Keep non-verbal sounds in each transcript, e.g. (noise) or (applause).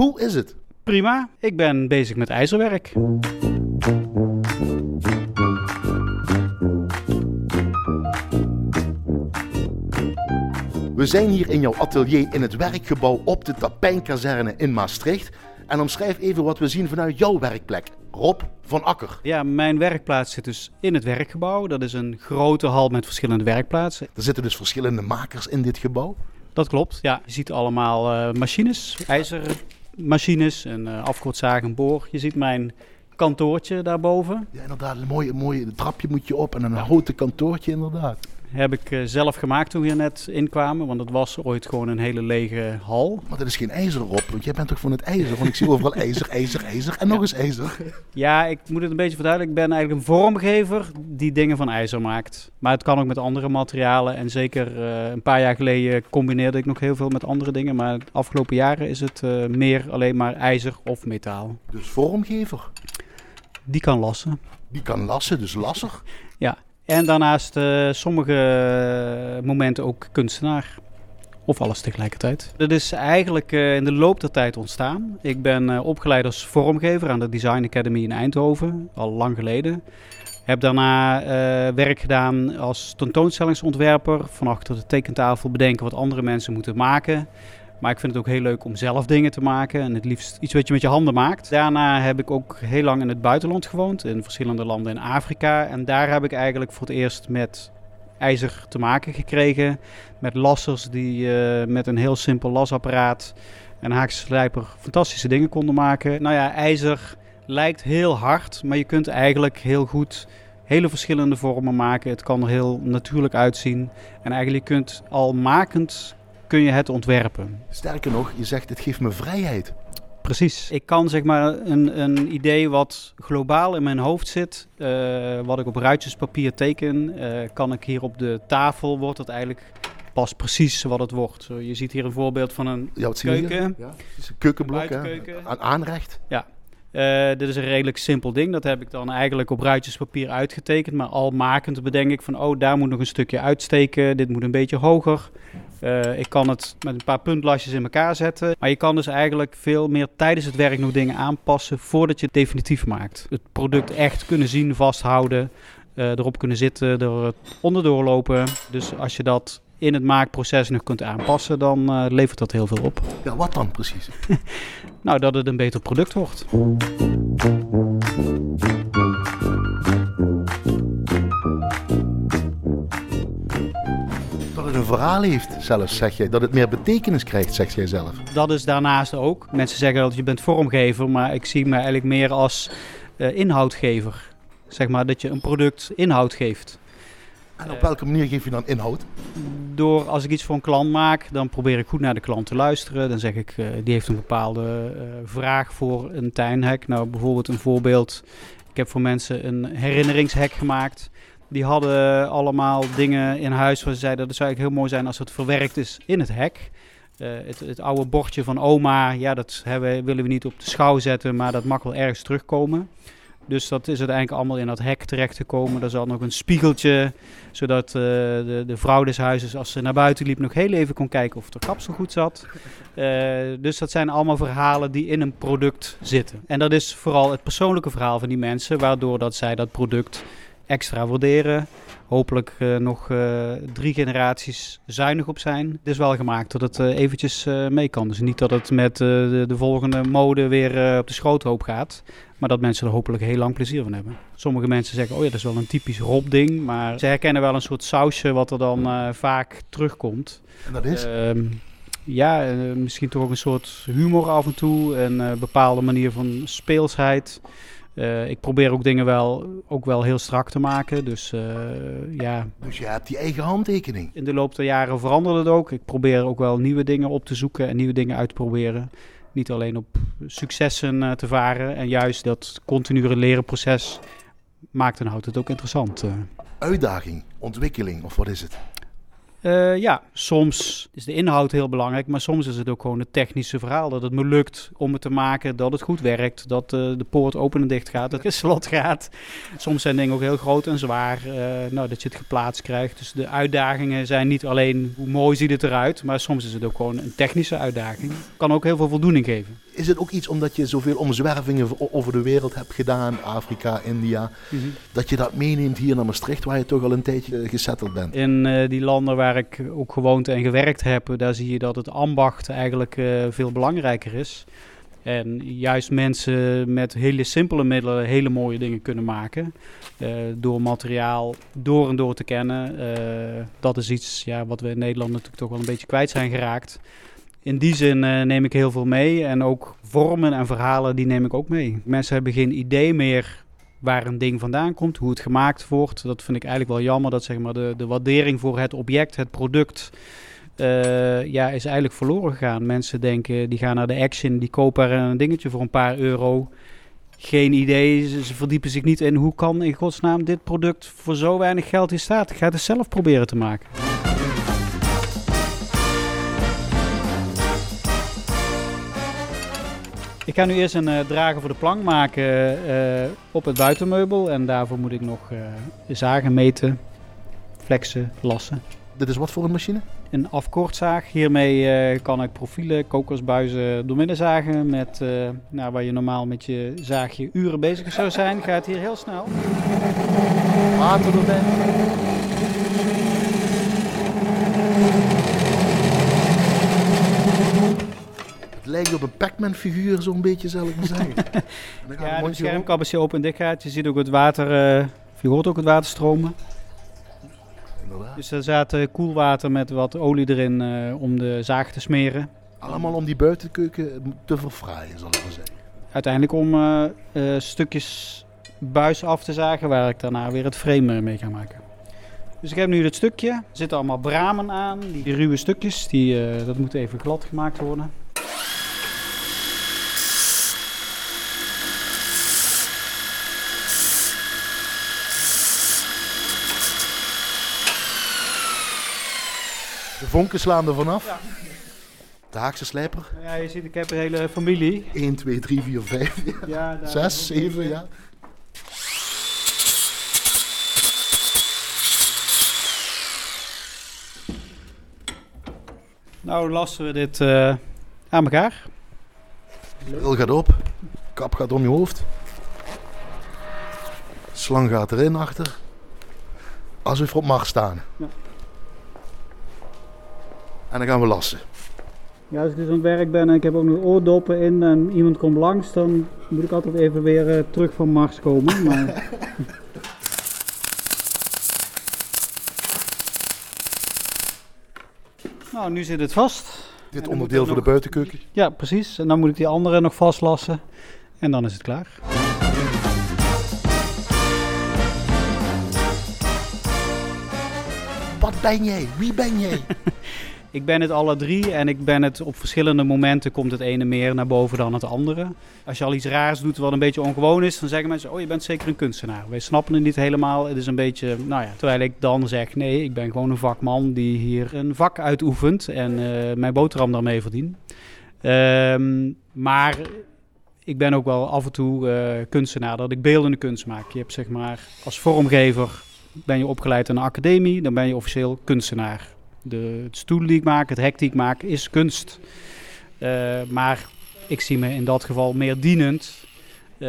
Hoe is het? Prima, ik ben bezig met ijzerwerk. We zijn hier in jouw atelier in het werkgebouw op de Tapijnkazerne in Maastricht. En omschrijf even wat we zien vanuit jouw werkplek. Rob van Akker. Ja, mijn werkplaats zit dus in het werkgebouw. Dat is een grote hal met verschillende werkplaatsen. Er zitten dus verschillende makers in dit gebouw. Dat klopt, ja. Je ziet allemaal uh, machines, ijzermachines, een uh, afkortzaag, een boor. Je ziet mijn kantoortje daarboven. Ja, inderdaad. Een mooie, mooie trapje moet je op en een houten kantoortje inderdaad. Heb ik uh, zelf gemaakt toen we hier net inkwamen, want het was ooit gewoon een hele lege hal. Maar dat is geen ijzer op, want jij bent toch van het ijzer? Want ik zie overal ijzer, ijzer, ijzer en nog eens ijzer. Ja, ik moet het een beetje verduidelijken. Ik ben eigenlijk een vormgever die dingen van ijzer maakt. Maar het kan ook met andere materialen. En zeker uh, een paar jaar geleden combineerde ik nog heel veel met andere dingen. Maar de afgelopen jaren is het uh, meer alleen maar ijzer of metaal. Dus vormgever? Die kan lassen. Die kan lassen, dus lasser? ja. En daarnaast uh, sommige momenten ook kunstenaar. Of alles tegelijkertijd. Dat is eigenlijk uh, in de loop der tijd ontstaan. Ik ben uh, opgeleid als vormgever aan de Design Academy in Eindhoven, al lang geleden. Heb daarna werk gedaan als tentoonstellingsontwerper. Van achter de tekentafel bedenken wat andere mensen moeten maken. Maar ik vind het ook heel leuk om zelf dingen te maken. En het liefst iets wat je met je handen maakt. Daarna heb ik ook heel lang in het buitenland gewoond. In verschillende landen in Afrika. En daar heb ik eigenlijk voor het eerst met ijzer te maken gekregen. Met lassers die uh, met een heel simpel lasapparaat en haakse slijper fantastische dingen konden maken. Nou ja, ijzer lijkt heel hard. Maar je kunt eigenlijk heel goed hele verschillende vormen maken. Het kan er heel natuurlijk uitzien. En eigenlijk kunt al makend kun je het ontwerpen. Sterker nog, je zegt het geeft me vrijheid. Precies. Ik kan zeg maar een, een idee wat globaal in mijn hoofd zit, uh, wat ik op ruitjespapier teken, uh, kan ik hier op de tafel, wordt het eigenlijk pas precies wat het wordt. Zo, je ziet hier een voorbeeld van een ja, wat keuken. Ja, het is een keukenblok, hè? Aan aanrecht. Ja. Uh, dit is een redelijk simpel ding. Dat heb ik dan eigenlijk op ruitjespapier uitgetekend. Maar al makend bedenk ik van, oh, daar moet nog een stukje uitsteken. Dit moet een beetje hoger. Uh, ik kan het met een paar puntlasjes in elkaar zetten. Maar je kan dus eigenlijk veel meer tijdens het werk nog dingen aanpassen voordat je het definitief maakt. Het product echt kunnen zien, vasthouden, uh, erop kunnen zitten, er onderdoor lopen. Dus als je dat in het maakproces nog kunt aanpassen, dan uh, levert dat heel veel op. Ja, wat dan precies? (laughs) nou, dat het een beter product wordt. Dat het een verhaal heeft, zelfs zeg jij. Dat het meer betekenis krijgt, zeg jij zelf. Dat is daarnaast ook. Mensen zeggen dat je bent vormgever, maar ik zie me eigenlijk meer als uh, inhoudgever. Zeg maar dat je een product inhoud geeft. En op welke manier geef je dan inhoud? Door als ik iets voor een klant maak, dan probeer ik goed naar de klant te luisteren. Dan zeg ik, uh, die heeft een bepaalde uh, vraag voor een tuinhek. Nou, bijvoorbeeld een voorbeeld. Ik heb voor mensen een herinneringshek gemaakt. Die hadden allemaal dingen in huis waar ze zeiden dat zou eigenlijk heel mooi zijn als het verwerkt is in het hek. Uh, het, het, oude bordje van oma, ja, dat hebben, willen we niet op de schouw zetten, maar dat mag wel ergens terugkomen. Dus dat is uiteindelijk allemaal in dat hek terechtgekomen. Er zat nog een spiegeltje, zodat uh, de, de vrouw des huizes, als ze naar buiten liep, nog heel even kon kijken of er kapsel goed zat. Uh, (laughs) dus dat zijn allemaal verhalen die in een product zitten. En dat is vooral het persoonlijke verhaal van die mensen, waardoor dat zij dat product extra waarderen. Hopelijk uh, nog uh, drie generaties zuinig op zijn. Het is wel gemaakt dat het uh, eventjes mee kan. Dus niet dat het met de, de, volgende mode weer op de schroothoop gaat. Maar dat mensen er hopelijk heel lang plezier van hebben. Sommige mensen zeggen, oh ja, dat is wel een typisch Rob-ding. Maar ze herkennen wel een soort sausje wat er dan vaak terugkomt. En dat is? Ehm, ja, misschien toch ook een soort humor af en toe. Een bepaalde manier van speelsheid. Uh, ik probeer ook dingen wel, ook wel heel strak te maken. Dus uh, ja. Dus je hebt die eigen handtekening. In de loop der jaren veranderde het ook. Ik probeer ook wel nieuwe dingen op te zoeken en nieuwe dingen uit te proberen. Niet alleen op successen uh, te varen. En juist dat continue leren proces maakt en houdt het ook interessant. Uitdaging, ontwikkeling of wat is het? Uh, ja, soms is de inhoud heel belangrijk, maar soms is het ook gewoon het technische verhaal. Dat het me lukt om het te maken, dat het goed werkt, dat uh, de poort open en dicht gaat, dat het (laughs) slot gaat. Soms zijn dingen ook heel groot en zwaar, uh, nou, dat je het geplaatst krijgt. Dus de uitdagingen zijn niet alleen hoe mooi ziet het eruit, maar soms is het ook gewoon een technische uitdaging. Kan ook heel veel voldoening geven. Is het ook iets omdat je zoveel omzwervingen over de wereld hebt gedaan, Afrika, India, dat je dat meeneemt hier naar Maastricht, waar je toch al een tijdje gesetteld bent? In eh, die landen waar ik ook gewoond en gewerkt heb, daar zie je dat het ambacht eigenlijk eh, veel belangrijker is. En juist mensen met hele simpele middelen hele mooie dingen kunnen maken. eh, door materiaal door en door te kennen. Dat is iets ja, wat we in Nederland natuurlijk toch wel een beetje kwijt zijn geraakt. In die zin eh, neem ik heel veel mee. En ook vormen en verhalen, die neem ik ook mee. Mensen hebben geen idee meer waar een ding vandaan komt, hoe het gemaakt wordt. Dat vind ik eigenlijk wel jammer. Dat zeg maar de, de waardering voor het object, het product, eh, ja, is eigenlijk verloren gegaan. Mensen denken, die gaan naar de Action, die kopen er een dingetje voor een paar euro. Geen idee, ze, verdiepen zich niet in hoe kan in godsnaam dit product voor zo weinig geld hier staat. Ik ga het zelf proberen te maken. Ik ga nu eerst een eh, drager voor de plank maken eh, op het buitenmeubel. En daarvoor moet ik nog eh, zagen, meten, flexen, lassen. Dit is wat voor een machine? Een afkortzaag. Hiermee kan ik profielen, kokersbuizen doormidden zagen. Met, nou, waar je normaal met je zaagje uren bezig zou zijn, gaat hier heel snel. Water erbij. Lijkt op een Pac-Man figuur, zo'n beetje, zal ik maar zeggen. (laughs) Het Ja, de mondje schermkabbeltje open en dicht gaat. Je ziet ook het water, eh, je hoort ook het water stromen. Inderdaad. Dus er zat eh, koelwater met wat olie erin eh, om de zaag te smeren. Allemaal om die buitenkeuken te verfraaien, zal ik maar zeggen. Uiteindelijk om eh, eh, stukjes buis af te zagen waar ik daarna weer het frame eh, mee ga maken. Dus ik heb nu dit stukje. Er zitten allemaal bramen aan. Die, ruwe stukjes, die, eh, dat moet even glad gemaakt worden. De vonken slaan er vanaf. De Haagse slijper. Ja, je ziet, ik heb een hele familie. 1, 2, 3, 4, 5, Ja, daar 6, 7, ja. Nou lassen we dit eh, aan elkaar. Bril gaat op. Kap gaat om je hoofd. Slang gaat erin achter. Alsof we op mag staan. Ja. En dan gaan we lassen. Ja, als ik dus aan het werk ben en ik heb ook nog oordoppen in en iemand komt langs, dan moet ik altijd even weer eh, terug van Mars komen. Maar... (laughs) nou, nu zit het vast. Dit onderdeel voor de buitenkeuken. Ja, precies. En dan moet ik die andere nog vastlassen. En dan is het klaar. Wat ben jij? Wie ben jij? (laughs) Ik ben het alle drie en ik ben het op verschillende momenten komt het ene meer naar boven dan het andere. Als je al iets raars doet wat een beetje ongewoon is, dan zeggen mensen, oh je bent zeker een kunstenaar. Wij snappen het niet helemaal. Het is een beetje, nou ja, terwijl ik dan zeg, nee, ik ben gewoon een vakman die hier een vak uitoefent en eh, mijn boterham daarmee verdient. Ehm, maar ik ben ook wel af en toe eh, kunstenaar, dat ik beeldende kunst maak. Je hebt zeg maar, als vormgever ben je opgeleid aan een academie, dan ben je officieel kunstenaar. De stoel die ik maak, het hek die ik maak, is kunst. Eh, maar ik zie me in dat geval meer dienend. Eh,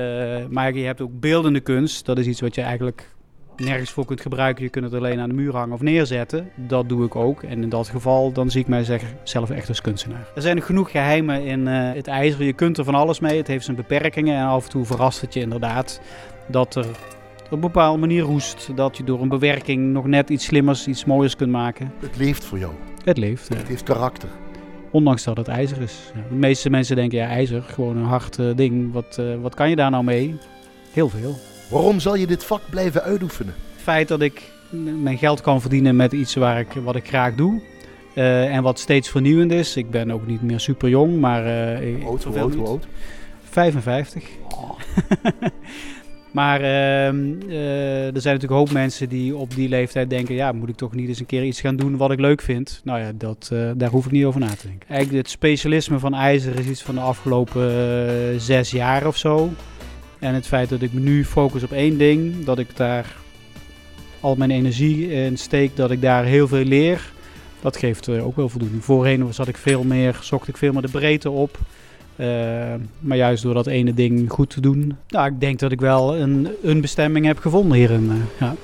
maar je hebt ook beeldende kunst. Dat is iets wat je eigenlijk nergens voor kunt gebruiken. Je kunt het alleen aan de muur hangen of neerzetten. Dat doe ik ook. En in dat geval dan zie ik mij zelf echt als kunstenaar. Er zijn genoeg geheimen in eh, het ijzer. Je kunt er van alles mee. Het heeft zijn beperkingen. En af en toe verrast het je inderdaad dat er op een bepaalde manier roest. Dat je door een bewerking nog net iets slimmers, iets mooiers kunt maken. Het leeft voor jou. Het leeft. ja. Het heeft karakter. Ondanks dat het ijzer is. Ja, de meeste mensen denken, ja, ijzer, gewoon een hard eh, ding. Wat, eh, wat kan je daar nou mee? Heel veel. Waarom zal je dit vak blijven uitoefenen? Het feit dat ik mijn geld kan verdienen met iets waar ik, wat ik graag doe. eh, en wat steeds vernieuwend is. Ik ben ook niet meer super jong, maar... Hoe oud, hoe oud? 55. (laughs) maar ehm, eh, er zijn natuurlijk een hoop mensen die op die leeftijd denken... ja, moet ik toch niet eens een keer iets gaan doen wat ik leuk vind? Nou ja, dat, eh, daar hoef ik niet over na te denken. Eigenlijk het specialisme van ijzer is iets van de afgelopen eh, zes jaar of zo. En het feit dat ik me nu focus op één ding... dat ik daar al mijn energie in steek, dat ik daar heel veel leer... dat geeft ook wel voldoening. Voorheen zat ik veel meer, zocht ik veel meer de breedte op... maar juist door dat ene ding goed te doen, nou, ik denk dat ik wel een, een bestemming heb gevonden hierin. ja.